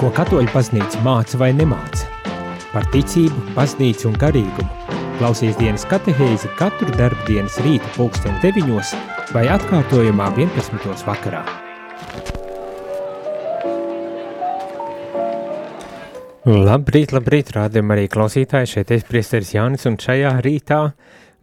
Ko katoļu baznīca māca vai nemāca? Par ticību, baznīcu un garīgumu. Klausies dienas katehēzi katru darbdienas rīta pulksten 9 vai atkārtojumā 11. vakarā. Labrīt, labrīt, rādījumā arī klausītāji, šeit es priesteris Jānis un šajā rītā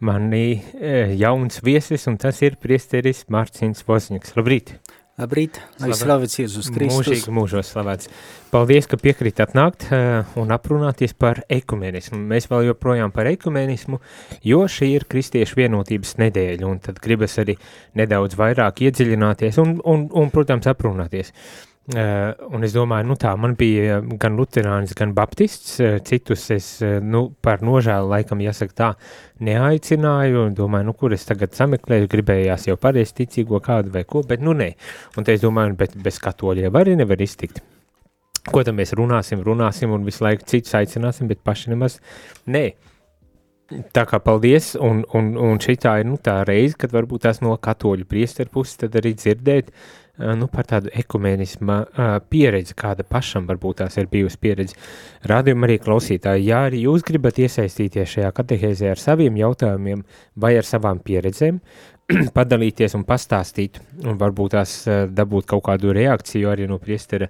manī e, jauns viesis un tas ir priesteris Mārcins Vozņiks. Labrīt! Labrīt, lai slavēts Jēzus Kristus. Mūžīgi mūžos slavēts. Paldies, ka piekrītat nākt uh, un aprunāties par ekumenismu. Mēs vēl joprojām par ekumenismu, jo šī ir kristiešu vienotības nedēļa, un tad gribas arī nedaudz vairāk iedziļināties un, un, un protams, aprunāties. Uh, Uh, un es domāju, nu tā, man bija gan luterānis, gan baptists, uh, citus es, nu, par nožēlu laikam, jāsaka tā, neaicināju, domāju, nu, kur es tagad sameklēju, gribējās jau pareizi ticīgo kādu vai ko, bet nu, nē. Un te es domāju, bet bez katoļiem arī nevar iztikt. Ko tad mēs runāsim, runāsim un visu laiku citus aicināsim, bet paši nemaz nē. Tā kā paldies, un, un, un šī tā ir, nu, tā reize, kad varbūt tās no katoļu priesteru puses arī dzirdēt, uh, nu, par tādu ekumenisma pieredzi, kāda pašam varbūt tās ir bijusi pieredze. Rādījumā arī klausītāji, ja arī jūs gribat iesaistīties šajā katehēzē ar saviem jautājumiem vai ar savām pieredzēm, padalīties un pastāstīt, un varbūt tās dabūt kaut kādu reakciju arī no priestera,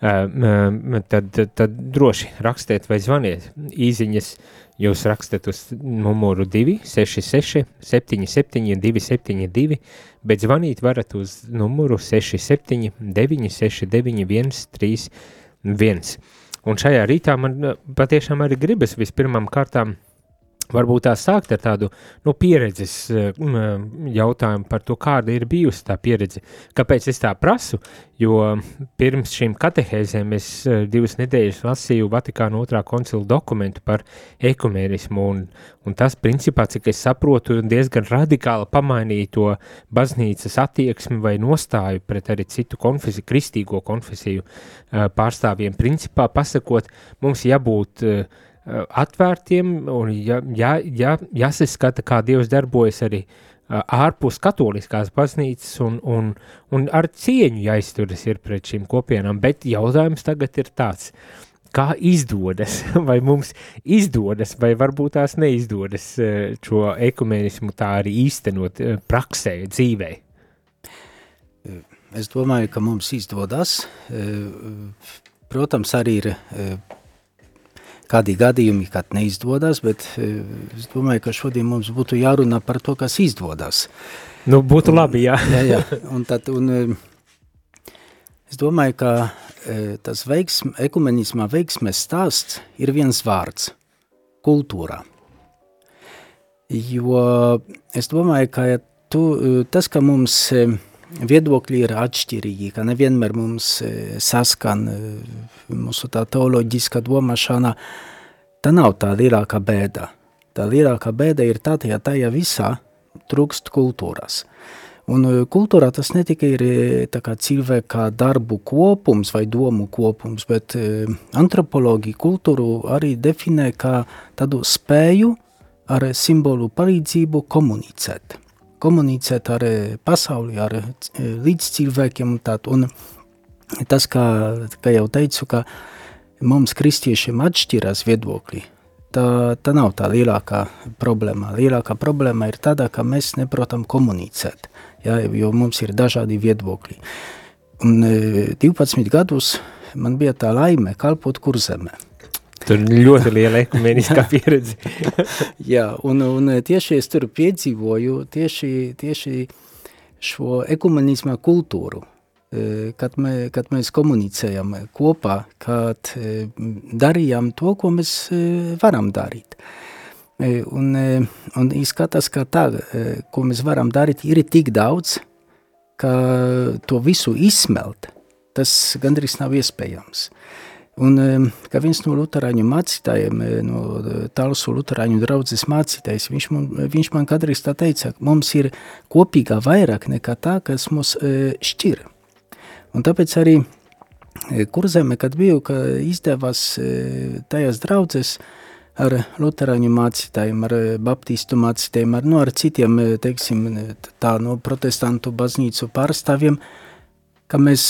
tad, tad droši rakstiet vai zvaniet. Īziņas, jūs rakstat uz numuru 266 77 272, bet zvanīt varat uz numuru 67 969 131. Un šajā rītā man patiešām arī gribas vispirmām kārtām varbūt tā sākt ar tādu nu, pieredzes jautājumu par to, kāda ir bijusi tā pieredze. Kāpēc es tā prasu? Jo pirms šīm katehēzēm es eh, divas nedēļas lasīju Vatikāna otrā koncila dokumentu par ekumēnismu, un, un tas, principā, cik es saprotu, diezgan radikāli pamainīja to baznīcas attieksmi vai nostāju pret arī citu konfesiju, kristīgo konfesiju eh, pārstāvjiem. Principā, pasakot, mums jābūt uh, Eh, atvērtiem un jā, jā, jā, jāsaskata, kā Dievs darbojas arī eh, ārpus katoliskās baznīcas un, un, un ar cieņu jāizturas ir pret šīm kopienām, bet jautājums tagad ir tāds, kā izdodas, vai mums izdodas, vai varbūt tās neizdodas eh, šo ekumenismu tā arī īstenot praksē, dzīvē? Es domāju, ka mums izdodas. Protams, arī ir kādi gadījumi, kad neizdodas, bet e, es domāju, ka šodien mums būtu jārunā par to, kas izdodas. Nu, būtu un, labi, jā. jā, jā. Un tad, un, e, es domāju, ka e, tas veiksm, ekumenismā veiksmes stāsts ir viens vārds – kultūra. Jo es domāju, ka tu, tas, ka mums viedokļi ir atšķirīgi, ka nevienmēr mums saskan mūsu tā teoloģiska domāšana, tā nav tā lielākā bēda. Tā lielākā bēda ir tā, ja tajā visā trūkst kultūras. Un kultūrā tas ne tikai ir cilvēka darbu kopums vai domu kopums, bet antropologi kultūru arī definē kā tādu spēju ar simbolu palīdzību komunicēt komunicēt ar pasauli, ar līdzcilvēkiem un tād. Un tas, kā, kā jau teicu, ka mums kristiešiem atšķirās viedokļi, tā, tā nav tā lielākā problēma. Lielākā problēma ir tāda, ka mēs neprotam komunicēt, ja, jo mums ir dažādi viedokļi. Un 12 gadus man bija tā laime kalpot kurzemē. Tur ļoti liela ekumeniskā pieredze. Jā, un, un tieši es tur piedzīvoju tieši, tieši šo ekumenismā kultūru, e, kad, mē, kad mēs komunicējam kopā, kad e, darījām to, ko mēs e, varam darīt. Un, un izskatās, ka tā, ko mēs varam darīt, ir tik daudz, ka to visu izsmelt, tas gandrīz nav iespējams. Uh, Un kā viens no luterāņu mācītājiem, no Talsu luterāņu draudzes mācītājs, viņš man, viņš man kādreiz tā teica, mums ir kopīgā vairāk nekā tā, kas mūs šķir. Un tāpēc arī kurzeme, kad biju, ka izdevās tajās draudzes ar luterāņu mācītājiem, ar baptistu mācītājiem, ar, nu, ar citiem, teiksim, tā no protestantu baznīcu pārstāvjiem, ka mēs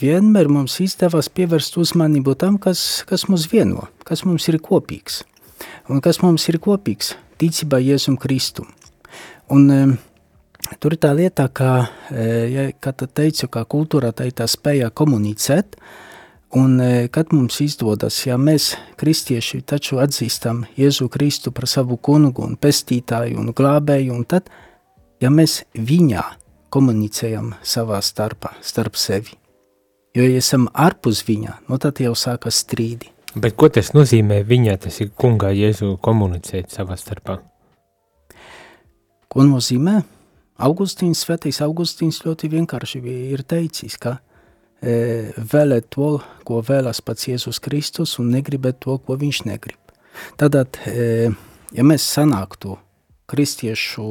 vienmēr mums izdevās pievērst uzmanību tam, kas, kas mūs vieno, kas mums ir kopīgs. Un kas mums ir kopīgs? Ticībā Jēzum Kristum. Un um, tur ir tā lieta, ka, ja, kā teicu, kā kultūrā tā ir tā spēja komunicēt, Un, kad mums izdodas, ja mēs, kristieši, taču atzīstam Jēzu Kristu par savu kungu un pestītāju un glābēju, un tad, ja mēs viņā komunicējam savā starpā, starp sevi, jo, ja esam ārpus viņa, no tad jau sākas strīdi. Bet ko tas nozīmē viņā, tas ir kungā Jēzu komunicēt savā starpā? Ko nozīmē? Augustīns, svētais Augustīns ļoti vienkārši ir teicis, ka E, vēlēt to, ko vēlas pats Jēzus Kristus, un negribēt to, ko viņš negrib. Tātad, e, ja mēs sanāktu kristiešu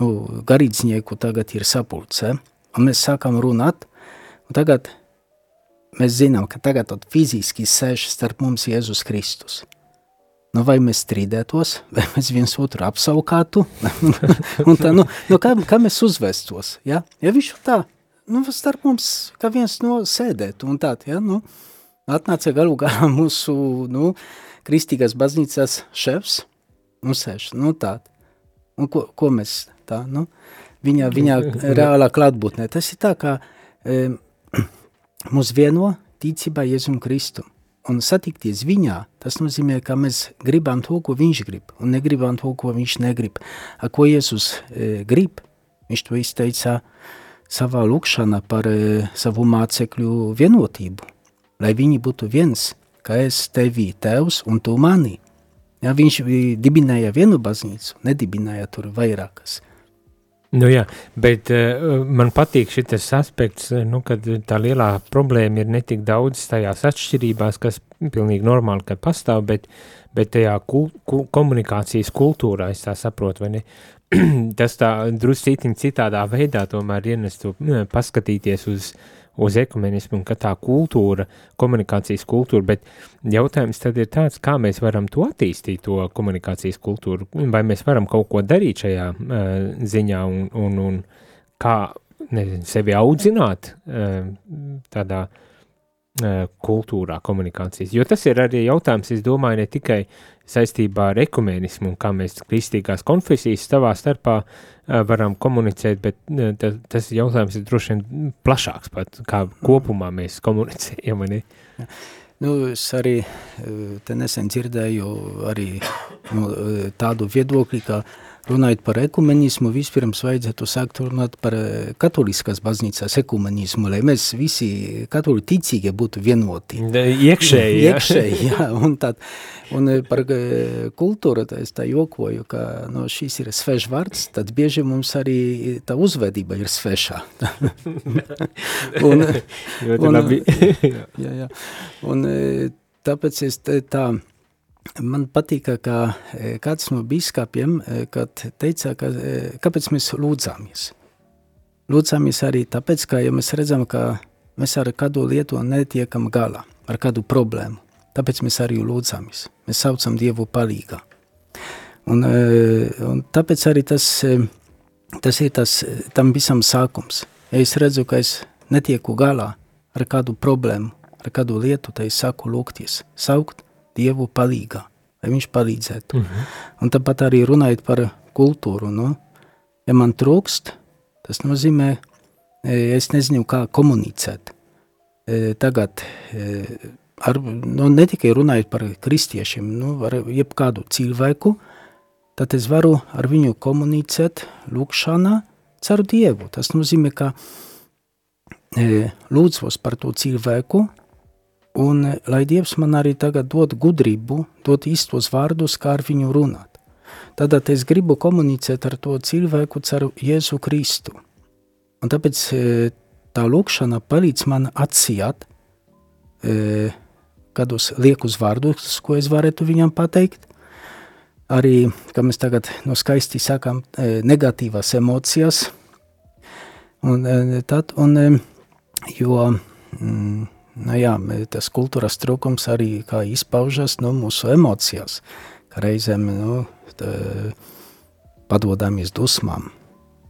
nu, garīdznieku, tagad ir sapulce, un mēs sākam runāt, un tagad mēs zinām, ka tagad fiziski sēž starp mums Jēzus Kristus. Nu, vai mēs strīdētos, vai mēs viens otru apsaukātu, un tā, nu, nu kā, kā mēs uzvestos, ja? Ja viņš tā nu, starp mums, kā viens no sēdēt un tā, ja, nu, atnāca galu galā mūsu, nu, kristīgās baznīcas šefs, nu, sēž, nu, tā, un ko, ko mēs tā, nu, viņa, viņa reālā klātbūtnē, tas ir tā, kā e, mūs vieno ticībā Jēzum Kristum, un satikties viņā, tas nozīmē, ka mēs gribam to, ko viņš grib, un negribam to, ko viņš negrib. A, ko Jēzus e, grib, viņš to izteica, savā lūkšanā par e, savu mācekļu vienotību, lai viņi būtu viens, kā es tevi tevs un tu mani. Ja, viņš dibināja vienu baznīcu, nedibināja tur vairākas. Nu jā, bet uh, man patīk šis aspekts, e, nu, kad tā lielā problēma ir ne tik daudz tajās atšķirībās, kas pilnīgi normāli, ka pastāv, bet, bet tajā ku, ku, komunikācijas kultūrā, es tā saprotu, vai ne, tas tā druscītiņ citādā veidā tomēr ienestu paskatīties uz, uz ekumenismu un ka tā kultūra, komunikācijas kultūra, bet jautājums tad ir tāds, kā mēs varam to attīstīt, to komunikācijas kultūru, vai mēs varam kaut ko darīt šajā uh, ziņā un, un, un kā nezinu, sevi audzināt uh, tādā uh, kultūrā komunikācijas, jo tas ir arī jautājums, es domāju, ne tikai saistībā ar ekumēnismu un kā mēs kristīgās konfesijas savā starpā varam komunicēt, bet tas, tas jautājums ir droši vien plašāks pat, kā kopumā mēs komunicējam, ne? Nu, es arī nesen dzirdēju arī nu, tādu viedokli, ka uh, runājot par ekumenismu, vispirms vajadzētu sākt runāt par eh, katoliskās baznīcās ekumenismu, lai mēs visi katoļu ticīgie būtu vienoti. Iekšēji, jā. Iekšēji, jā. Un, tad, un eh, par eh, kultūru tā es tā jokoju, ka no šīs ir sveš vārds, tad bieži mums arī tā uzvedība ir svešā. un, un, jā, jā. Un tāpēc es tā Man patīk, ka e, kāds no biskupiem e, teica, ka, e, kāpēc mēs lūdzāmies. Lūdzāmies arī tāpēc, ka ja mēs redzam, ka mēs ar kādu lietu netiekam galā, ar kādu problēmu. Tāpēc mēs arī lūdzāmies. Mēs saucam Dievu palīgā. Un, un tāpēc arī tas, tas ir tas, tam visam sākums. Ja es redzu, ka es netieku galā ar kādu problēmu, ar kādu lietu, tad es saku lūgties, saukt, Dievu palīgā, lai viņš palīdzētu. Mm -hmm. Un tāpat arī runājot par kultūru, nu, ja man trūkst, tas nozīmē, e, es nezinu, kā komunicēt. E, tagad, e, ar, nu, ne tikai runājot par kristiešiem, nu, ar jebkādu cilvēku, tad es varu ar viņu komunicēt lūkšanā caur Dievu. Tas nozīmē, ka lūdzos par to cilvēku, Un lai Dievs man arī tagad dod gudrību, dod īstos vārdus, kā ar viņu runāt. Tad es gribu komunicēt ar to cilvēku caur Jēzu Kristu. Un tāpēc eh, tā lūkšana palīdz man atsijāt e, kādus liekus vārdus, ko es varētu viņam pateikt. Arī, kā mēs tagad no skaisti sakām, e, negatīvās emocijas. Un, e, tad, un, e, jo, mm, nu jā, tas kultūras trūkums arī kā izpaužas nu, mūsu emocijās, ka reizēm nu, padodamies dusmām.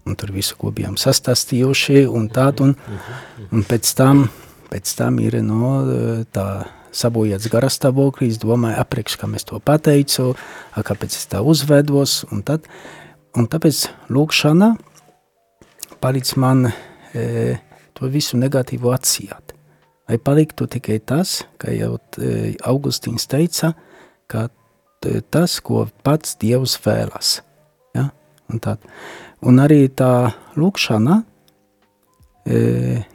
un tur visu, ko bijām sastāstījuši, un tād, un, un pēc tam, pēc tam ir, no, tā sabojāts garastāvoklis, domāju, apriekš, kā es to pateicu, kāpēc es tā uzvedos, un tad, un tāpēc lūkšana palīdz man e, to visu negatīvu atsijāt. Lai paliktu tikai tas, ka jau e, Augustīns teica, ka tas, ko pats Dievs vēlas. Ja? Un, tā. un arī tā lūkšana e,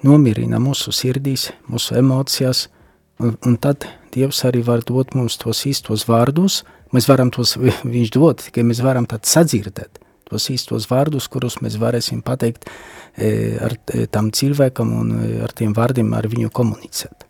nomierina mūsu sirdīs, mūsu emocijās, Un, un tad Dievs arī var dot mums tos īstos vārdus. Mēs varam tos, viņš dot, tikai mēs varam tad sadzirdēt tos īstos vārdus, kurus mēs varēsim pateikt e, ar e, tam cilvēkam un e, ar tiem vārdiem ar viņu komunicēt.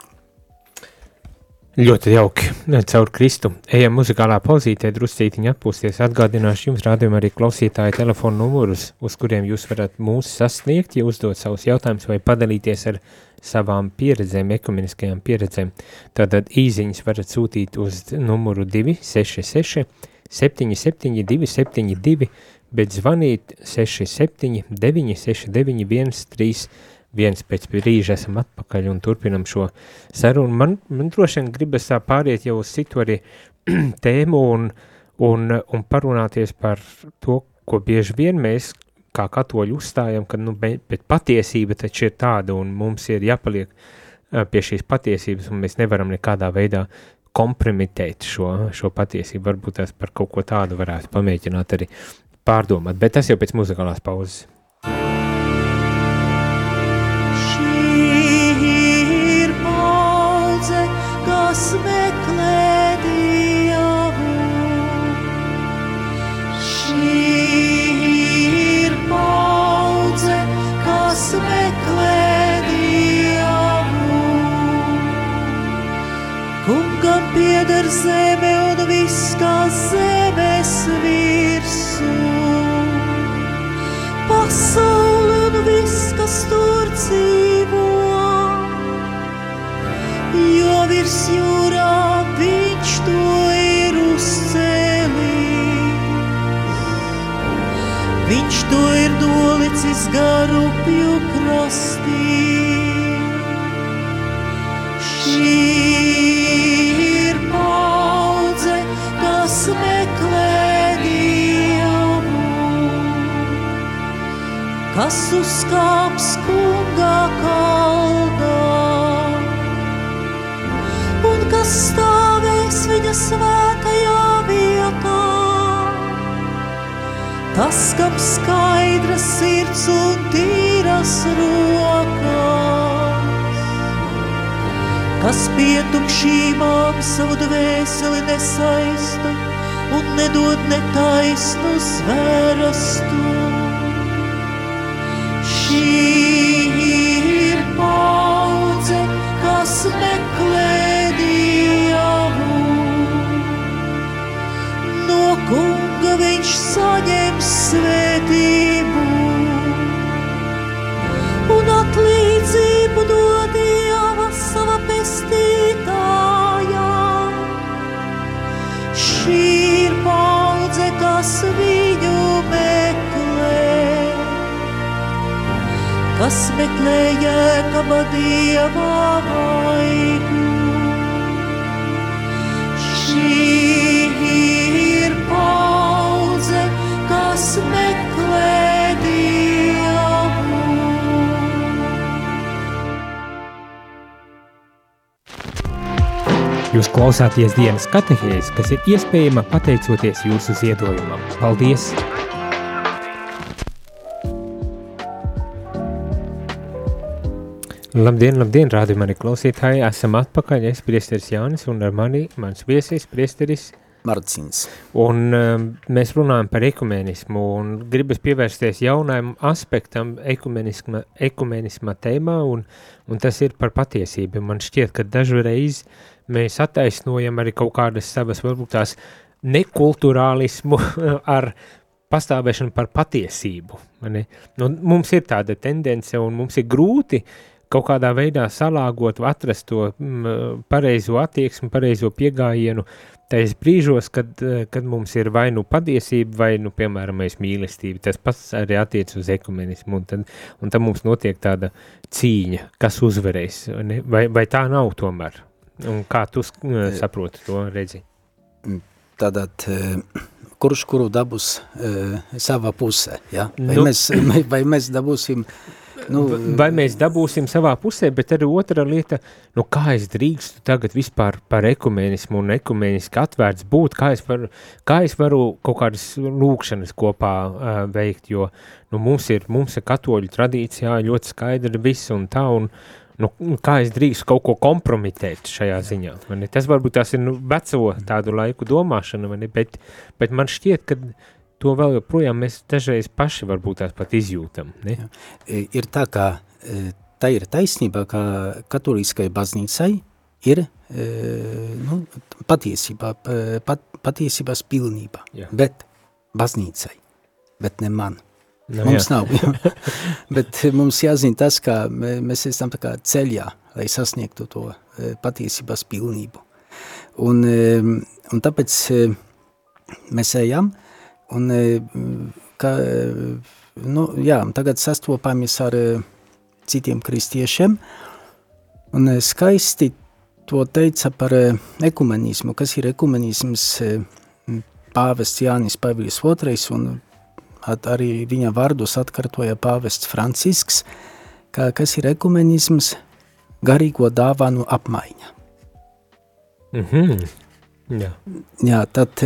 Ļoti jauki. Caur Kristu. Ejam muzikālā pauzītē, druscītiņa atpūsties. Atgādināšu jums, rādījumā arī klausītāju telefonu numurus, uz kuriem jūs varat mūs sasniegt, ja uzdot savus jautājumus vai padalīties ar savām pieredzēm, ekumeniskajām pieredzēm. Tātad īziņas varat sūtīt uz numuru 266 772 72, bet zvanīt 67 969 131 pēc brīža esam atpakaļ un turpinam šo sarunu. Man, man droši vien gribas tā pāriet jau uz citu arī tēmu un, un, un parunāties par to, ko bieži vien mēs kā katoļi uzstājam, ka nu, bet patiesība taču ir tāda un mums ir jāpaliek pie šīs patiesības un mēs nevaram nekādā veidā kompromitēt šo, šo patiesību. Varbūt tās par kaut ko tādu varētu pamēģināt arī pārdomāt, bet tas jau pēc muzikālās pauzes. Meklē Dievu. Šī pietukšībām savu dvēseli nesaista un nedod netaisnu zverastu. Kas meklē jēkaba Dieva vaigu. Šī ir paudze, kas meklē Dievu. Jūs klausāties dienas katehēs, kas ir iespējama pateicoties jūsu ziedojumam. Paldies! Labdien, labdien, rādi mani klausītāji, esam atpakaļ, es priesteris Jānis un ar mani mans viesis priesteris Marcins. Un um, mēs runājam par ekumenismu un gribas pievērsties jaunajam aspektam ekumenisma, ekumenisma tēmā un, un tas ir par patiesību. Man šķiet, ka dažreiz mēs attaisnojam arī kaut kādas savas varbūt tās nekulturālismu ar pastāvēšanu par patiesību. Nu, mums ir tāda tendence un mums ir grūti kaut kādā veidā salāgot, atrast to mm, pareizo attieksmi, pareizo piegājienu, tais brīžos, kad, kad mums ir vai nu patiesība, vai, nu, piemēram, mīlestība. Tas pats arī attiec uz ekumenismu, un tad, un tad mums notiek tāda cīņa, kas uzvarēs, ne? vai, vai tā nav tomēr? Un kā tu saproti to redzi? Tātad, kurš kuru dabūs uh, savā pusē, ja? vai, nu, mēs, vai mēs dabūsim Nu, vai mēs dabūsim savā pusē, bet arī otra lieta, nu kā es drīkstu tagad vispār par ekumenismu un ekumeniski atvērts būt, kā es, varu, kā es varu kaut kādas lūkšanas kopā uh, veikt, jo nu, mums, ir, mums ir katoļu tradīcijā ļoti skaidri viss un tā, un nu, kā es drīkstu kaut ko kompromitēt šajā ziņā. Mani, tas varbūt tās ir nu, veco tādu laiku domāšana, mani, bet, bet man šķiet, ka to vēl joprojām mēs dažreiz paši varbūt tās pat izjūtam. Ne? Jā. E, ir tā, ka e, tā ir taisnība, ka katolīskai baznīcai ir e, nu, patiesībā, pat, patiesības pilnība, jā. bet baznīcai, bet ne man. Nu, mums jā. nav, bet mums jāzina tas, ka mēs esam tā kā ceļā, lai sasniegtu to patiesības pilnību. Un, un tāpēc mēs ejam, Un, e, ka, e, nu, jā, tagad sastopamies ar e, citiem kristiešiem, un skaisti to teica par ekumenismu, kas ir ekumenisms pāvests Jānis Pavils II, un arī viņa vārdus atkartoja pāvests Francisks, ka, kas ir ekumenisms, garīgo dāvanu apmaiņa. Mm -hmm. Jā. Jā, tad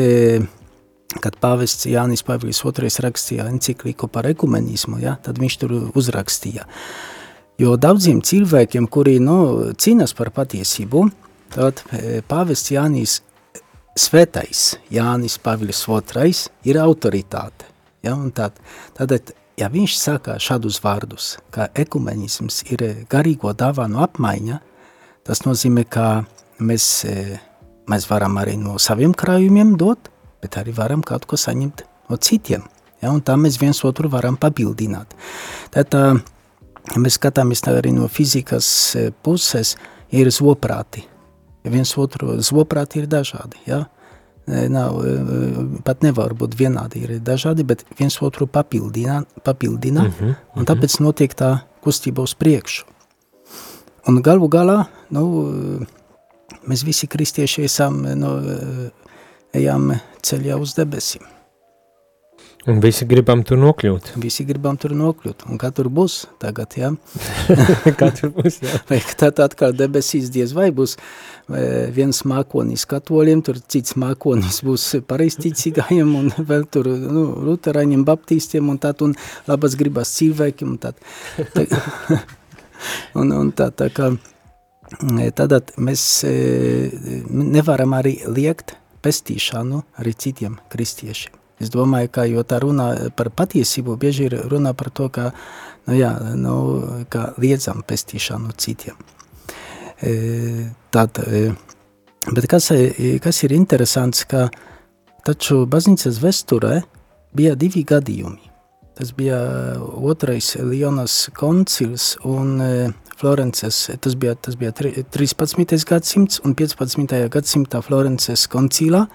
kad pāvests Jānis Pāvils II rakstīja encikliku par ekumenismu, ja, tad viņš tur uzrakstīja. Jo daudziem cilvēkiem, kuri nu, cīnās par patiesību, tad e, pāvests Jānis Svētais Jānis Pāvils II ir autoritāte. Ja, tad, tad, ja viņš saka šādus vārdus, ka ekumenisms ir garīgo dāvanu apmaiņa, tas nozīmē, ka mēs, e, mēs varam arī no saviem krājumiem dot, bet arī varam kaut ko saņemt no citiem. Ja, un tā mēs viens otru varam papildināt. Tad tā, mēs skatāmies arī no fizikas puses, ir zoprāti. Ja viens otru zoprāti ir dažādi. Ja? Nav, pat nevar būt vienādi, ir dažādi, bet viens otru papildina, papildina mm -hmm, un tāpēc notiek tā kustība uz priekšu. Un galu galā, nu, mēs visi kristieši esam nu, ejam ceļā uz debesīm. Un visi gribam tur nokļūt. Visi gribam tur nokļūt. Un kā tur būs tagad, jā? kā tur būs, jā? Vai tad atkal debesīs diez vai būs viens mākonis katoļiem, tur cits mākonis būs pareistīcīgājiem un vēl tur, nu, luteraņiem, baptistiem un tad, un labas gribas cilvēkiem un tad. un, un tā, tā kā, tad mēs nevaram arī liekt pestīšanu arī citiem kristiešiem. Es domāju, ka tā runā par patiesību, bieži ir runā par to, ka, nu jā, nu, ka liedzam pestīšanu citiem. E, tad, e, bet kas, e, kas ir interesants, ka taču baznīcas vesturē bija divi gadījumi. Tas bija otrais Lionas koncils un e, Florences, tas bija, tas bija 13. gadsimts un 15. gadsimtā Florences koncilā,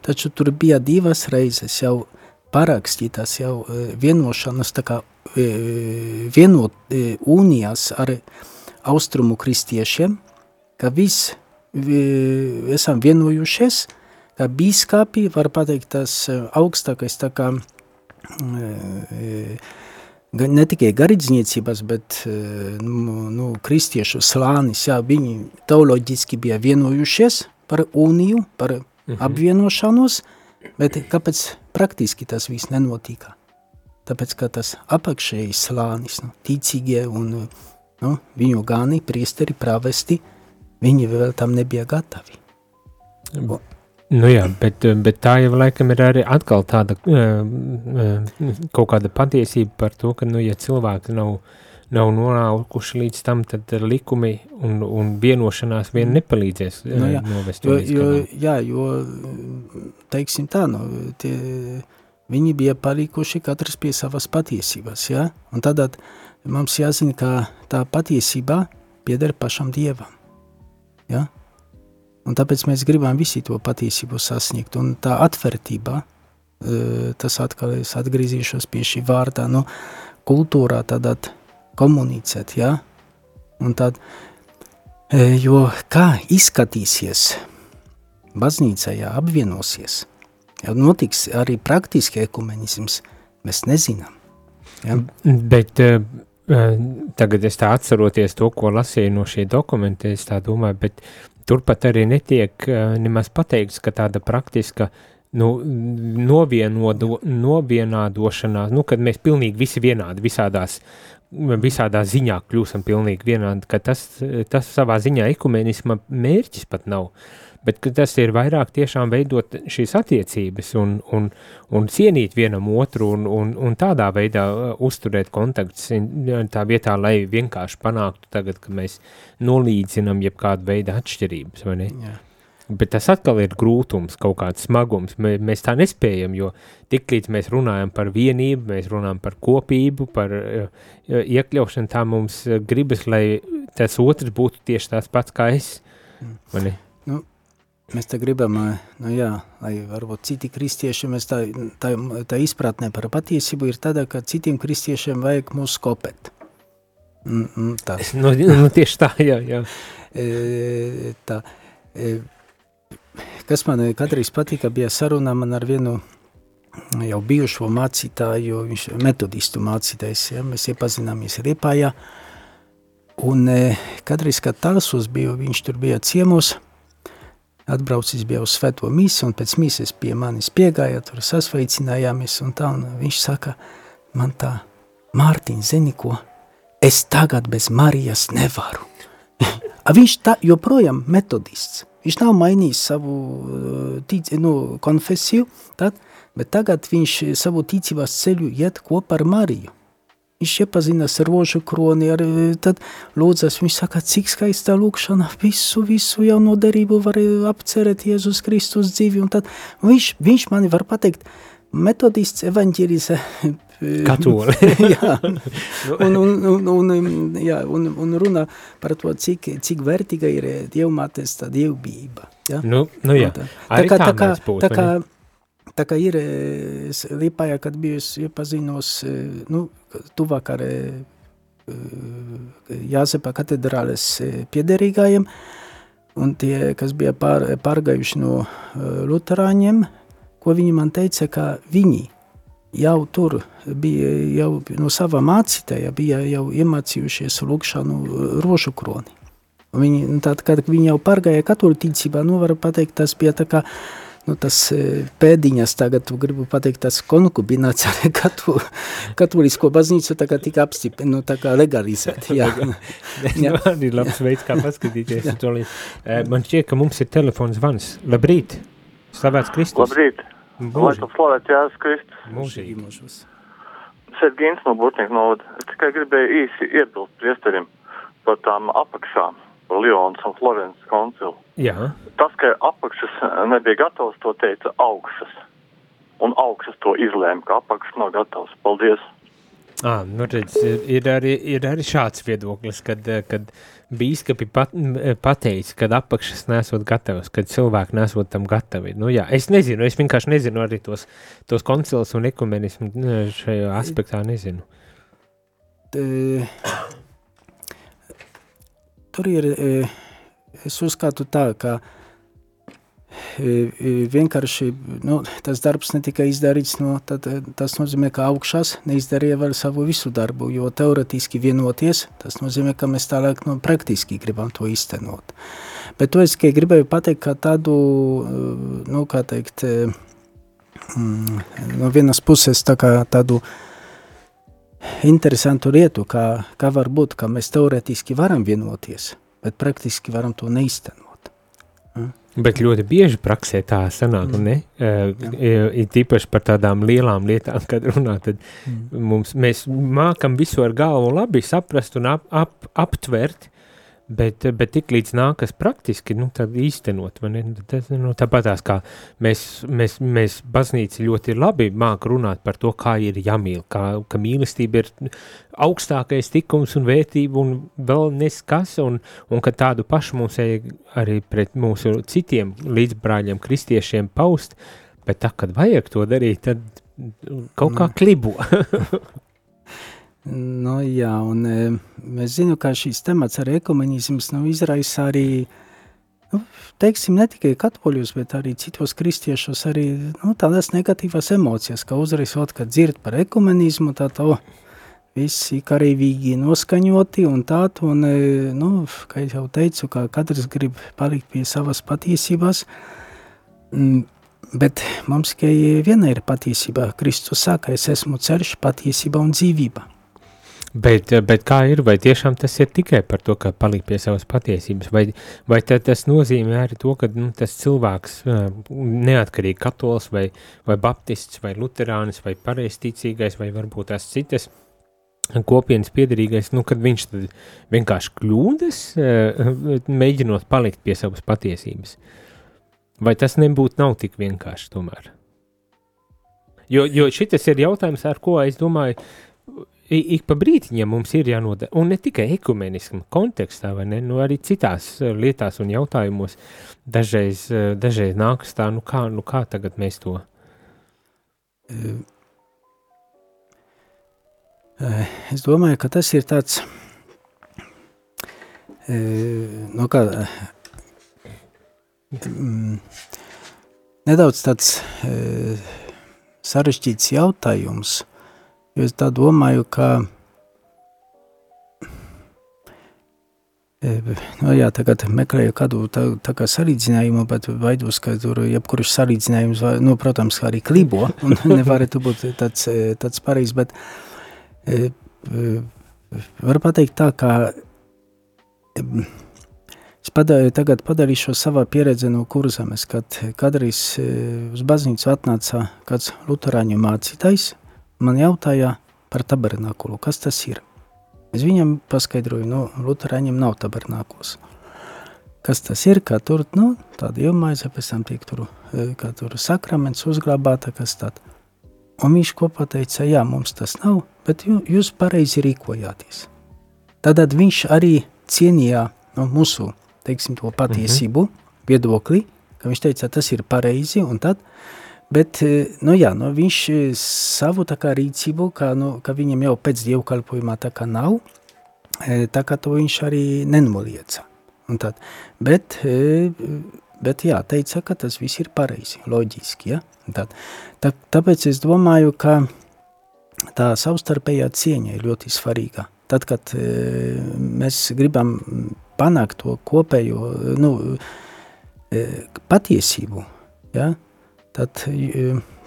taču tur bija divas reizes jau parakstītas jau e, vienošanas, tā kā e, vienot e, unijas ar austrumu kristiešiem, ka viss esam vienojušies, ka bīskāpi var pateikt tas augstākais tā kā ne tikai garīdzniecības, bet nu, nu, kristiešu slānis, jā, viņi teoloģiski bija vienojušies par uniju, par mhm. apvienošanos, bet kāpēc praktiski tas viss nenotika? Tāpēc, ka tas apakšējais slānis, nu, ticīgie un nu, viņu gani, priesteri, pravesti, viņi vēl tam nebija gatavi. Un, Nu jā, bet, bet tā jau laikam ir arī atkal tāda uh, kaut kāda patiesība par to, ka, nu, ja cilvēki nav, nav nonākuši līdz tam, tad likumi un, un vienošanās vien mm. nepalīdzēs nu, jā, novest jo, jo, jā, jo, teiksim tā, nu, tie, viņi bija palikuši katrs pie savas patiesības, jā, un tad mums jāzina, ka tā patiesība pieder pašam Dievam. Ja? Un tāpēc mēs gribam visi to patiesību sasniegt. Un tā atvērtība, tas atkal es atgriezīšos pie šī vārdā, nu, kultūrā tādā komunicēt, ja? Un tad, jo kā izskatīsies baznīca, ja apvienosies, ja notiks arī praktiski ekumenisms, mēs nezinām. Ja? Bet uh, tagad es tā atceroties to, ko lasīju no šī dokumenta, es tā domāju, bet turpat arī netiek uh, nemaz pateikts, ka tāda praktiska nu, novienodo, novienādošanās, nu, kad mēs pilnīgi visi vienādi visādās visādā ziņā kļūstam pilnīgi vienādi, ka tas, tas savā ziņā ekumenisma mērķis pat nav. Bet tas ir vairāk tiešām veidot šīs attiecības un, un, un cienīt vienam otru un, un, un tādā veidā uh, uzturēt kontaktus tā vietā, lai vienkārši panāktu tagad, ka mēs nolīdzinam jebkādu veidu atšķirības, vai ne? Jā. Bet tas atkal ir grūtums, kaut kāds smagums. Mē, mēs tā nespējam, jo tiklīdz mēs runājam par vienību, mēs runājam par kopību, par uh, iekļaušanu, tā mums gribas, lai tas otrs būtu tieši tāds pats kā es. Mm. Nu, mēs te gribam, nu jā, lai varbūt citi kristieši, mēs tā, tā, tā izpratnē par patiesību ir tāda, ka citiem kristiešiem vajag mūs kopēt. Mm, mm, tā. Nu, nu, tieši tā, jā, jā. E, tā, e, Kas man kādreiz patika, bija saruna man ar vienu jau bijušo mācītāju, viņš metodistu mācītājs, ja, mēs iepazināmies Riepājā, un e, kādreiz, kad tālsos biju, viņš tur bija ciemos, atbraucis bija uz svēto misi, un pēc mises pie manis piegāja, tur sasveicinājāmies, un tā, un viņš saka, man tā, Mārtiņ, zini ko, es tagad bez Marijas nevaru. viņš tā joprojām metodists, Viņš nav mainījis savu eh, tic, nu, konfesiju, tad, bet tagad viņš savu ticības ceļu iet kopā ar Mariju. Viņš iepazinās ar rožu kroni, ar, tad lūdzas, viņš saka, cik skaista lūkšana, visu, visu jauno derību var eh, apcerēt Jēzus Kristus dzīvi, un tad viņš, viņš mani var pateikt, metodists evaņģēlise Katoli. jā, un, un, un, un, jā, un, un runā par to, cik, cik vērtīga ir dievmātes tā dievbība. Ja? Nu, nu jā, tā, tā, kā, tā, kā, būt, tā, kā, tā kā ir Liepājā, kad biju iepazinos, nu, tuvāk ar Jāzepa katedrāles piederīgājiem, un tie, kas bija pār, pārgājuši no luterāņiem, ko viņi man teica, ka viņi jau tur bija jau no sava mācītāja, bija jau iemācījušies lūkšanu uh, rožu kroni. Viņi, tad, kad viņi jau pārgāja katoļu ticībā, nu, var pateikt, tas bija tā kā, nu, tas uh, pēdiņas tagad, gribu pateikt, tas konkubināts ar katu, katolisko baznīcu tā kā tika apstip, nu, tā kā legalizēt, jā. jā. Arī labs veids, kā paskatīties. Eh, man šķiet, ka mums ir telefons vans. Labrīt! Slavēts Kristus! Labrīt! Lai tu slavēt Jēzus Kristus. Mūžīgi mūžos. Sergīns no Burtnieku novada. Es tikai gribēju īsi iebilst priesterim par tām apakšām, par Lionas un Florences koncilu. Jā. Tas, ka apakšas nebija gatavs, to teica augšas. Un augšas to izlēma, ka apakšas nav gatavs. Paldies! À, nu redz, ir, ir, arī, ir arī šāds viedoklis, kad, kad bīskapi pat, pateica, kad apakšas nesot gatavas, kad cilvēki nesot tam gatavi. Nu, jā, es nezinu, es vienkārši nezinu arī tos, tos koncils un ekumenismu šajā aspektā nezinu. T, tur ir, es uzskatu tā, ka vienkārši nu, tas darbs netika izdarīts, no, tad, tas nozīmē, ka augšās neizdarīja vēl savu visu darbu, jo teoretiski vienoties, tas nozīmē, ka mēs tālāk no, praktiski gribam to iztenot. Bet to es tikai gribēju pateikt, ka tādu, nu, kā teikt, mm, no vienas puses tā kā tādu interesantu lietu, kā, kā var būt, ka mēs teoretiski varam vienoties, bet praktiski varam to neiztenot. Bet ļoti bieži praksē tā sanāk, mm. ne? Uh, ir tīpaši par tādām lielām lietām, kad runā, tad mm. mums, mēs mākam visu ar galvu labi saprast un ap, ap, aptvert, Bet, bet tik līdz nākas praktiski, nu, īstenot, man ir, tas, nu, tāpatās kā mēs, mēs, mēs baznīca ļoti labi māk runāt par to, kā ir jāmīl, kā, ka mīlestība ir augstākais tikums un vērtība un vēl neskas, un, un ka tādu pašu mums arī pret mūsu citiem līdzbrāļiem kristiešiem paust, bet tā, kad vajag to darīt, tad kaut kā mm. klibo. Nu, jā, un e, mēs zinām, ka šīs temats ar ekumenisms nu, izraisa arī, nu, teiksim, ne tikai katoļus, bet arī citos kristiešus arī nu, tādas negatīvas emocijas, ka uzraisot, kad dzird par ekumenismu, tā to visi karavīgi noskaņoti un tādu, un, e, nu, kā jau teicu, ka katrs grib palikt pie savas patiesības, mm, bet mums tikai viena ir patiesība. Kristus saka, es esmu ceļš, patiesība un dzīvība. Bet, bet kā ir, vai tiešām tas ir tikai par to, ka palikt pie savas patiesības, vai, vai tas nozīmē arī to, ka nu, tas cilvēks, neatkarīgi katols vai, vai baptists vai luterānis vai pareisticīgais vai varbūt tās citas kopienas piedarīgais, nu, kad viņš vienkārši kļūdas, mēģinot palikt pie savas patiesības. Vai tas nebūtu nav tik vienkārši tomēr? Jo, jo šitas ir jautājums, ar ko es domāju, ik pa brītiņam mums ir jānodara, un ne tikai ekumenismu kontekstā, vai ne, nu arī citās eh, lietās un jautājumos dažreiz, eh, dažreiz nākas tā, nu kā, nu kā tagad mēs to? Es domāju, ka tas ir tāds, nu kā, mm, nedaudz tāds sarežģīts jautājums, Jo es tā domāju, ka e, Nu, jā, tagad meklēju kādu tā, tā kā salīdzinājumu, bet baidos, ka tur jebkurš salīdzinājums, var, nu, protams, arī klibo, un nevarētu būt tāds, e, tāds pareizs, bet e, e, var pateikt tā, ka e, es padāju, tagad padarīšu savā pieredze no kurzemes, kad kādreiz uz baznīcu atnāca kāds luterāņu mācītājs, man jautāja par tabernākulu, kas tas ir. Es viņam paskaidroju, nu, Lutāņiem nav tabernākulas. Kas tas ir? Kā tur nu, tāda iemaize, pēc tam tiek tur, e, kā tur sakraments uzglabāta, kas tāds. Un viņš kopā teica, jā, mums tas nav, bet jūs pareizi rīkojāties. Tad viņš arī cienīja no nu, mūsu, teiksim, to patiesību, -hmm. viedokli, ka viņš teica, tas ir pareizi, un tad Bet nu, jā, nu, viņš savu rīcību, kā, nu, ka viņam jau pēc dievkalpojumā tā kā nav, tā kā to viņš arī nenolieca. Tad, bet, bet jā, teica, ka tas viss ir pareizi, loģiski. Ja? Tad, tā, tāpēc es domāju, ka tā savstarpējā cieņa ir ļoti svarīga. Tad, kad mēs gribam panākt to kopējo nu, patiesību, ja? Tad,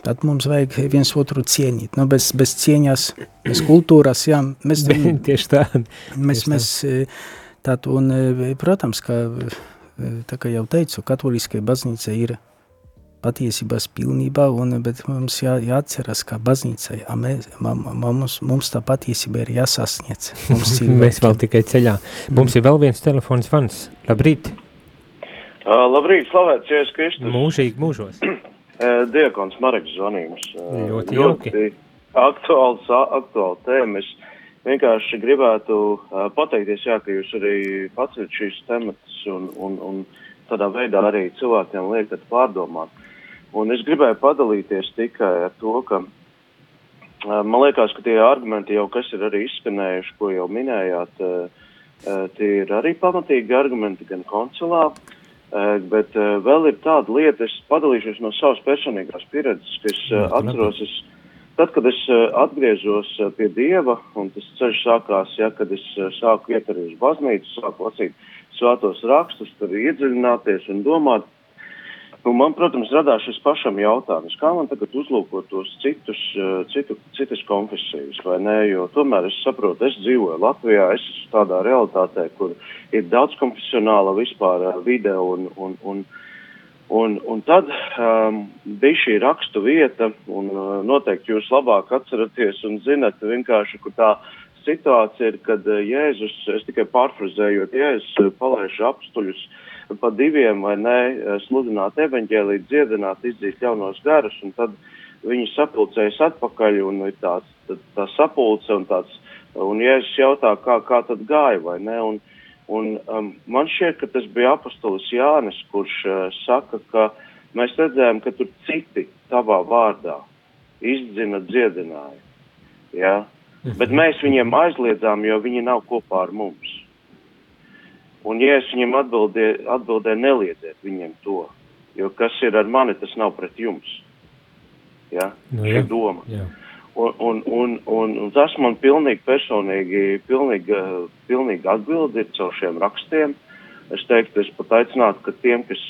tad mums vajag viens otru cienīt. Nu, bez, bez cieņas, bez kultūras, jā, mēs, tieši tā. Mēs, mēs tād, un, protams, ka, tā kā jau teicu, katoliskai baznīca ir patiesības pilnībā, un, bet mums jā, jāatceras, ka baznīcai mums, mums tā patiesība ir jāsasniedz. Mums ir mēs vēl tikai ceļā. Mums ir vēl viens telefons vans. Labrīt! Uh, labrīt, slavēts Jēzus Kristus! Mūžīgi mūžos! Diekons Mareks zvanījums. Ļoti jauki. Aktuāls, aktuāla tēma. Es vienkārši gribētu pateikties, jā, ka jūs arī paceļat šīs tematas un, un, un tādā veidā arī cilvēkiem liekat pārdomāt. Un es gribēju padalīties tikai ar to, ka man liekas, ka tie argumenti jau, kas ir arī izskanējuši, ko jau minējāt, tie ir arī pamatīgi argumenti gan koncilā, Eh, bet uh, vēl ir tāda lieta, es padalīšos no savas personīgās pieredzes, ka es uh, atceros, es, tad, kad es atgriezos pie Dieva, un tas ceļš sākās, ja, kad es sāku iet arī uz baznīcu, sāku lasīt svētos rakstus, tur iedziļināties un domāt, Nu, man, protams, radās šis pašam jautājums, kā man tagad uzlūkot tos citus, eh, citu, citas konfesijas, vai nē, jo tomēr es saprotu, es dzīvoju Latvijā, es esmu tādā realitātē, kur ir daudz konfesionāla vispār eh, vide un, un, un, un, un tad um, bija šī rakstu vieta, un uh, noteikti jūs labāk atceraties un zinat vienkārši, kur tā situācija ir, kad Jēzus, es tikai pārfrazējot, Jēzus palaiž apstuļus pa diviem vai nē, sludināt evaņģēlīt, dziedināt, izdzīt jaunos garus, un tad viņi sapulcējas atpakaļ, un ir tāds, tā, tā sapulce, un tāds, un Jēzus jautā, kā, kā tad gāja, vai ne, un, un um, man šķiet, ka tas bija apostolis Jānis, kurš uh, saka, ka mēs redzējām, ka tur citi tavā vārdā izdzina dziedināja, ja, Mhm. Bet mēs viņiem aizliedzām, jo viņi nav kopā ar mums. Un, ja es viņiem atbildēju, atbildē, neliedziet viņiem to, jo kas ir ar mani, tas nav pret jums. Ja? Nu, ja. doma. Ja. Un, un, un, un, un tas man pilnīgi personīgi, pilnīgi, pilnīgi atbildi ir caur šiem rakstiem. Es teiktu, es pat aicinātu, ka tiem, kas,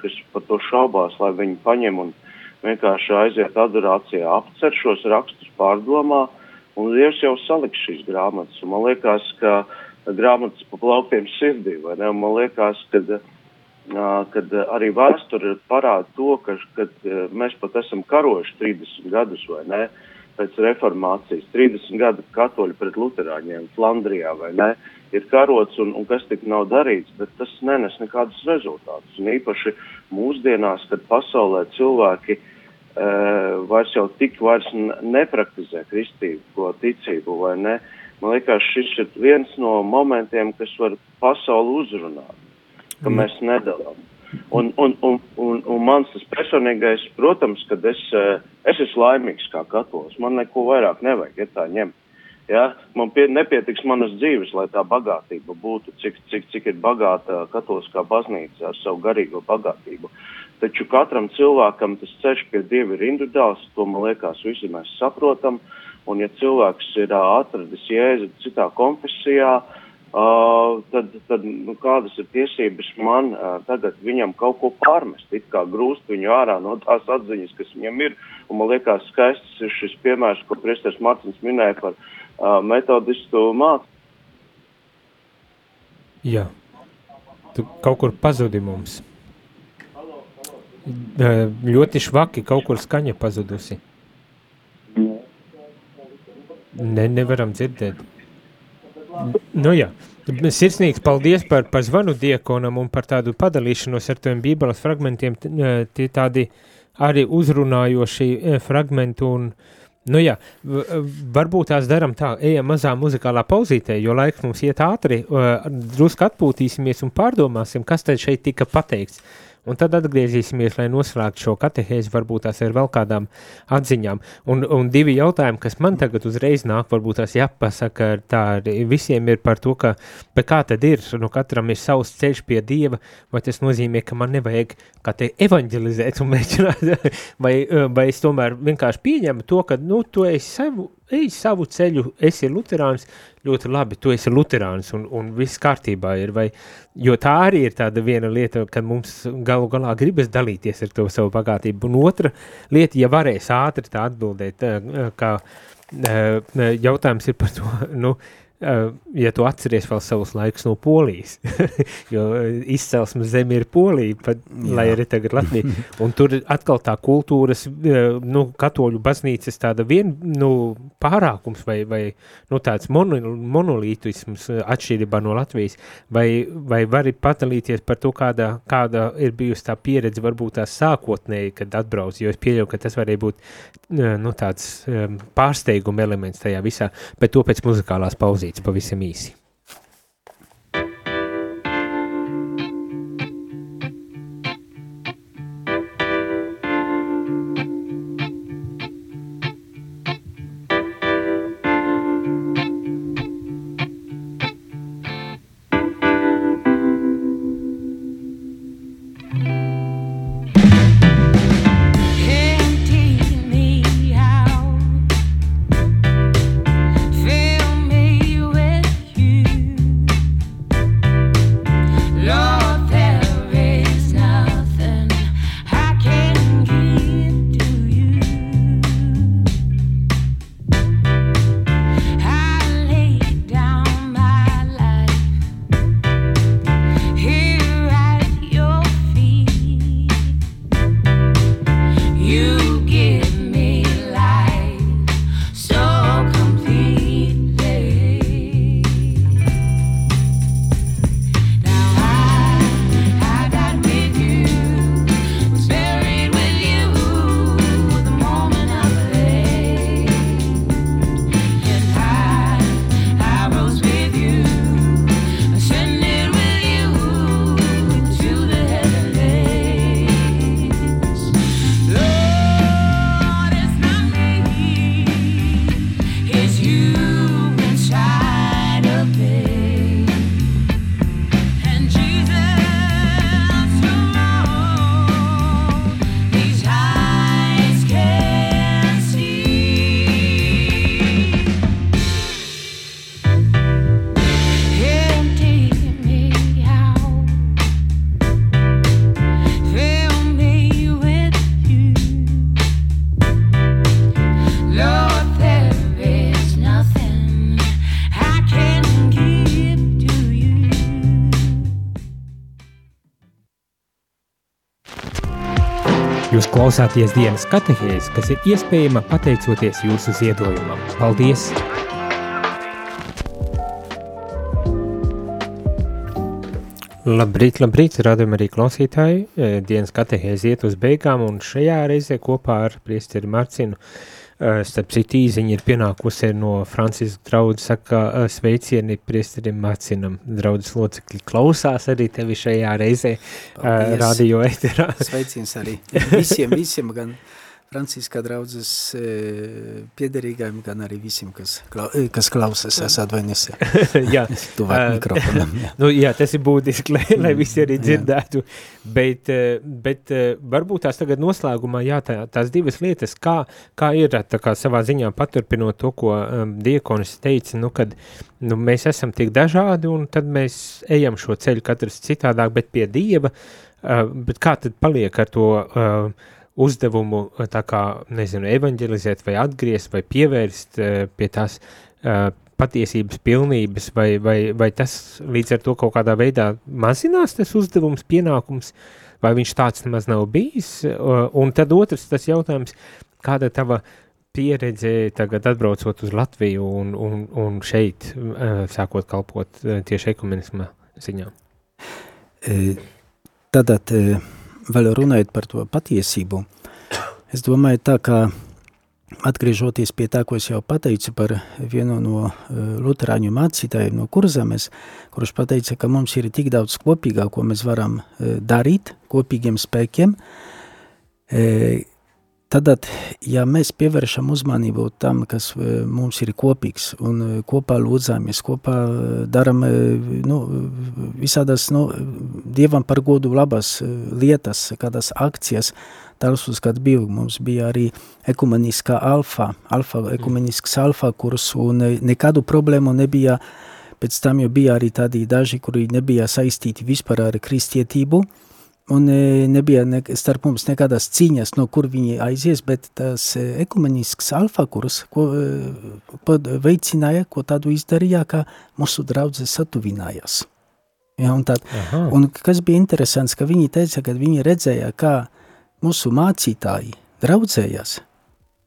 kas par to šaubās, lai viņi paņem un vienkārši aiziet adorācijā, apcer šos rakstus, pārdomā, uh, Un Dievs jau saliks šīs grāmatas. Un man liekas, ka grāmatas pa plauktiem sirdī, man liekas, ka, kad arī vēsture parāda to, ka kad mēs pat esam karojuši 30 gadus, vai ne? Pēc reformācijas 30 gadu katoļi pret luterāņiem Flandrijā, vai ne? Ir karots un, un kas tik nav darīts, bet tas nenes nekādus rezultātus. Un īpaši mūsdienās, kad pasaulē cilvēki uh, vairs jau tik vairs nepraktizē kristību, ko ticību vai ne. Man liekas, šis ir viens no momentiem, kas var pasauli uzrunāt, ka mm. mēs nedalām. Un, un, un, un, un mans tas personīgais, protams, kad es, eh, es esmu laimīgs kā katolis, man neko vairāk nevajag, ja tā ņemt. Ja? Man pie, nepietiks manas dzīves, lai tā bagātība būtu, cik, cik, cik ir bagāta katoliskā baznīca ar savu garīgo bagātību. Taču katram cilvēkam tas ceļš pie Dieva ir individuāls, to man liekas, visi mēs saprotam. Un ja cilvēks ir atradis jēzu citā konfesijā, uh, tad, tad nu, kādas ir tiesības man uh, tagad viņam kaut ko pārmest, it kā grūst viņu ārā no tās atziņas, kas viņam ir. Un man liekas, skaists ir šis piemērs, ko Priesters Martins minēja par uh, metodistu mācību. Jā, tu kaut kur pazudi mums ļoti švaki, kaut kur skaņa pazudusi. Ne, nevaram dzirdēt. Nu jā, sirsnīgs paldies par, par zvanu diekonam un par tādu padalīšanos ar tiem bībeles fragmentiem, tie tādi arī uzrunājoši fragmenti un, nu jā, varbūt tās daram tā, ejam mazā muzikālā pauzītē, jo laiks mums iet ātri, drusku atpūtīsimies un pārdomāsim, kas tad šeit tika pateikts. Un tad atgriezīsimies, lai noslēgtu šo katehēzi, varbūt tās ir vēl kādām atziņām. Un, un divi jautājumi, kas man tagad uzreiz nāk, varbūt tās jāpasaka, tā visiem ir par to, ka, kā tad ir, nu katram ir savs ceļš pie Dieva, vai tas nozīmē, ka man nevajag, kā te evanģelizēt un mēģināt, vai, vai es tomēr vienkārši pieņemu to, ka, nu, tu esi savu, ej savu ceļu, esi luterāns, ļoti labi, tu esi luterāns un, un viss kārtībā ir, vai, jo tā arī ir tāda viena lieta, kad mums galu galā gribas dalīties ar to savu bagātību, un otra lieta, ja varēs ātri tā atbildēt, kā jautājums ir par to, nu, Uh, ja tu atceries vēl savus laikus no Polijas, jo izcelsmes zeme ir Polija, pat, lai arī tagad Latvija, un tur atkal tā kultūras, uh, nu, katoļu baznīcas tāda vien, nu, pārākums vai, vai nu, tāds mono, monolītisms atšķirībā no Latvijas, vai, vai vari padalīties par to, kāda, kāda ir bijusi tā pieredze, varbūt tā sākotnēji, kad atbrauc, jo es pieļauju, ka tas varēja būt, nu, tāds um, pārsteiguma elements tajā visā, bet to pēc muzikālās pauzīt rakstīts pavisam īsi. Jūs klausāties dienas katehēs, kas ir iespējama pateicoties jūsu ziedojumam. Paldies! Labrīt, labrīt, radījumi arī klausītāji. Dienas katehēs iet uz beigām un šajā reizē kopā ar priesteri Marcinu starp citu, īziņa ir pienākusi no Francisku draudzes, saka eh, sveicieni priesterim Macinam. Draudzes locekļi klausās arī tevi šajā reizē eh, Paldies. radio eterā. Sveiciens arī visiem, visiem gan Franciskā draudzes e, piederīgajiem, gan arī visiem, kas, klau, kas klausās, es atvainojos. jā, tuvāk mikrofonam. Jā. nu, jā, tas ir būtiski, lai, lai visi arī dzirdētu, bet, bet varbūt tās tagad noslēgumā, jā, tā, tās divas lietas, kā, kā ir tā kā savā ziņā paturpinot to, ko um, diekonis teica, nu, kad nu, mēs esam tik dažādi un tad mēs ejam šo ceļu katrs citādāk, bet pie Dieva, uh, bet kā tad paliek ar to uh, uzdevumu eh, tā kā, nezinu, evanģelizēt vai atgriezt vai pievērst uh, pie tās uh, patiesības pilnības, vai, vai, vai tas līdz ar to kaut kādā veidā mazinās tas uzdevums, pienākums, vai viņš tāds nemaz nav bijis, un tad otrs tas jautājums, kāda tava pieredze tagad atbraucot uz Latviju un, un, un šeit sākot kalpot tieši ekumenisma ziņā? Tātad, uh vēl runājot par to patiesību, es domāju tā kā atgriežoties pie tā, ko es jau pateicu par vienu no uh, luterāņu mācītājiem no Kurzemes, kurš pateica, ka mums ir tik daudz kopīgā, ko mēs varam uh, darīt kopīgiem spēkiem, uh, Tad, ja mēs pievēršam uzmanību tam, kas mums ir kopīgs, un kopā lūdzamies, kopā darām nu, visādas nu, dievam par godu labas lietas, kādas akcijas, Tarsus, kad bija, mums bija arī ekumeniskā alfa, alfa ekumenisks alfa kurs, un nekādu problēmu nebija, pēc tam jau bija arī tādi daži, kuri nebija saistīti vispār ar kristietību, Un e, nebija ne, starp mums nekādas cīņas, no kur viņi aizies, bet tas e, ekumenisks alfa kurs, ko ko e, veicināja, ko tādu izdarīja, ka mūsu draudzes satuvinājās. Ja, un, tād, Aha. un kas bija interesants, ka viņi teica, ka viņi redzēja, kā mūsu mācītāji draudzējās,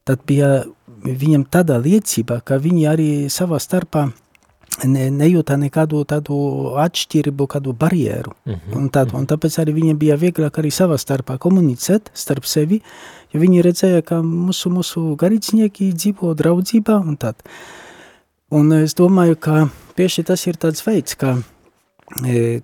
tad bija viņam tāda liecība, ka viņi arī savā starpā ne, nejūta nekādu tādu atšķirību, kādu barjeru. Uh mhm, -huh, un, tād, uh -huh. un tāpēc arī viņiem bija vieglāk arī savā starpā komunicēt starp sevi, jo viņi redzēja, ka mūsu, mūsu garīdznieki dzīvo draudzībā un tād. Un es domāju, ka tieši tas ir tāds veids, kā,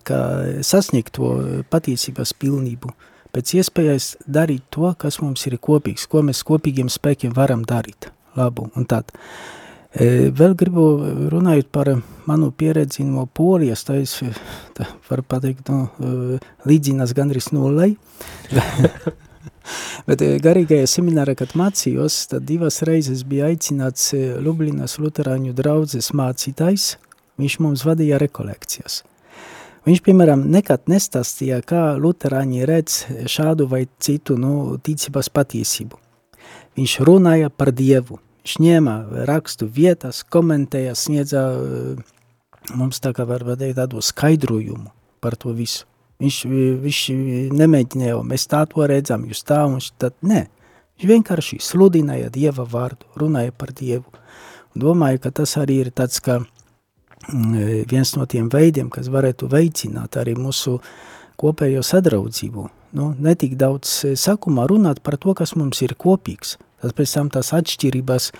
kā sasniegt to patiesības pilnību. Pēc iespējas darīt to, kas mums ir kopīgs, ko mēs kopīgiem spēkiem varam darīt. Labu un tādu. Vēl gribu runājot par manu pieredzi no Polijas, tā es tā var pateikt, no, līdzinās gandrīz nullei. Bet garīgajā seminārā, kad mācījos, tad divas reizes bija aicināts Lublinas luterāņu draudzes mācītājs, viņš mums vadīja rekolekcijas. Viņš, piemēram, nekad nestāstīja, kā luterāņi redz šādu vai citu nu, ticības patiesību. Viņš runāja par Dievu, Viņš ņēma rakstu vietas, komentēja, sniedza eh, mums tā kā var teikt tādu skaidrojumu par to visu. Viņš, viņš nemēģināja, mēs tā to redzam, jūs tā un tad, ne. Viņš vienkārši sludināja Dieva vārdu, runāja par Dievu. Domāju, ka tas arī ir tāds, ka mm, viens no tiem veidiem, kas varētu veicināt arī mūsu kopējo sadraudzību. Nu, netik daudz sakumā runāt par to, kas mums ir kopīgs – tad pēc tam tās atšķirības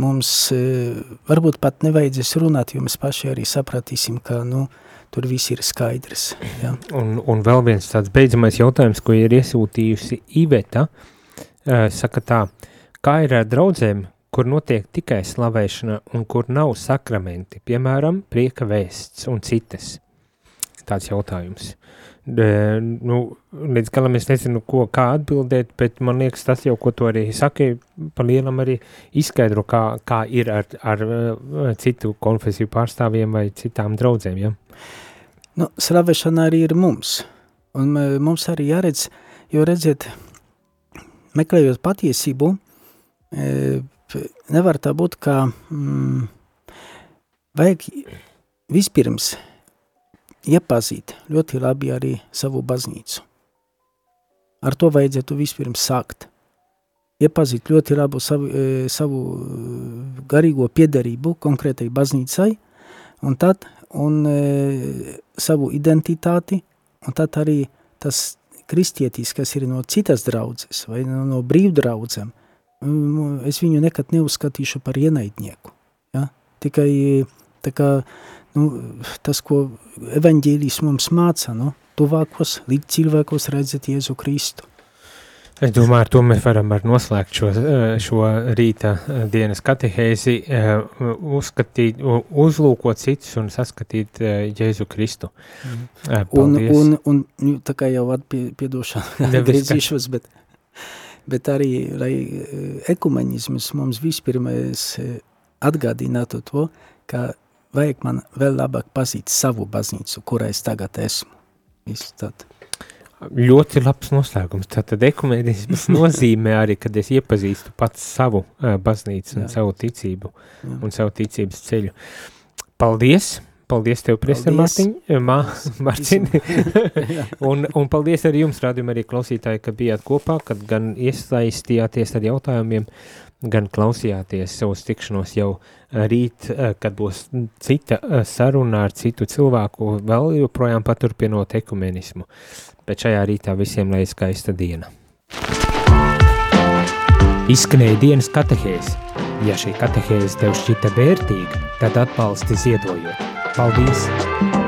mums e, varbūt pat nevajadzēs runāt, jo mēs paši arī sapratīsim, ka, nu, tur viss ir skaidrs. Ja. Un, un vēl viens tāds beidzamais jautājums, ko ir iesūtījusi Iveta, uh, saka tā, kā ir ar draudzēm, kur notiek tikai slavēšana un kur nav sakramenti, piemēram, prieka vēsts un citas? Tāds jautājums. Nu, līdz galam es nezinu, ko, kā atbildēt, bet man liekas, tas jau, ko tu arī saki, pa lielam arī izskaidro, kā, kā ir ar, ar citu konfesiju pārstāvjiem vai citām draudzēm, ja? Nu, slavēšana arī ir mums, un mums arī jāredz, jo redziet, meklējot patiesību, nevar tā būt, ka mm, vajag vispirms iepazīt ļoti labi arī savu baznīcu. ar to vajadzētu vispirms sākt. Iepazīt ļoti labu savu, e, savu garīgo piederību konkrētai baznīcai, un tad un, e, savu identitāti, un tad arī tas kristietis, kas ir no citas draudzes vai no, no brīvdraudzēm, es viņu nekad neuzskatīšu par ienaidnieku. Ja? Tikai tā kā, nu, tas, ko evaņģēlijs mums māca, nu, tuvākos līdz cilvēkos redzēt Jēzu Kristu. Es domāju, ar to mēs varam ar noslēgt šo, šo rīta dienas katehēzi, uzskatīt, uzlūkot citus un saskatīt Jēzu Kristu. Paldies. Un, un, un nu, tā kā jau atpiedošana, atgriezīšos, bet, bet arī, lai ekumeņisms mums vispirmais atgādinātu to, ka vajag man vēl labāk pazīt savu baznīcu, kurā es tagad esmu. Tad. Ļoti labs noslēgums. Tātad ekumēnisms nozīmē arī, kad es iepazīstu pats savu uh, baznīcu un Jā. savu ticību Jā. un savu ticības ceļu. Paldies! Paldies tev, Priester Mārtiņ, Mā, Mārtiņ. un, un paldies arī jums, rādījumi arī klausītāji, ka bijāt kopā, kad gan iesaistījāties ar jautājumiem, gan klausījāties savus tikšanos jau rīt, eh, kad būs cita eh, saruna ar citu cilvēku, vēl joprojām paturpinot ekumenismu. Bet šajā rītā visiem lai skaista diena. Izskanēja dienas katehēs. Ja šī katehēze tev šķita vērtīga, tad atbalsti ziedojot. Paldies!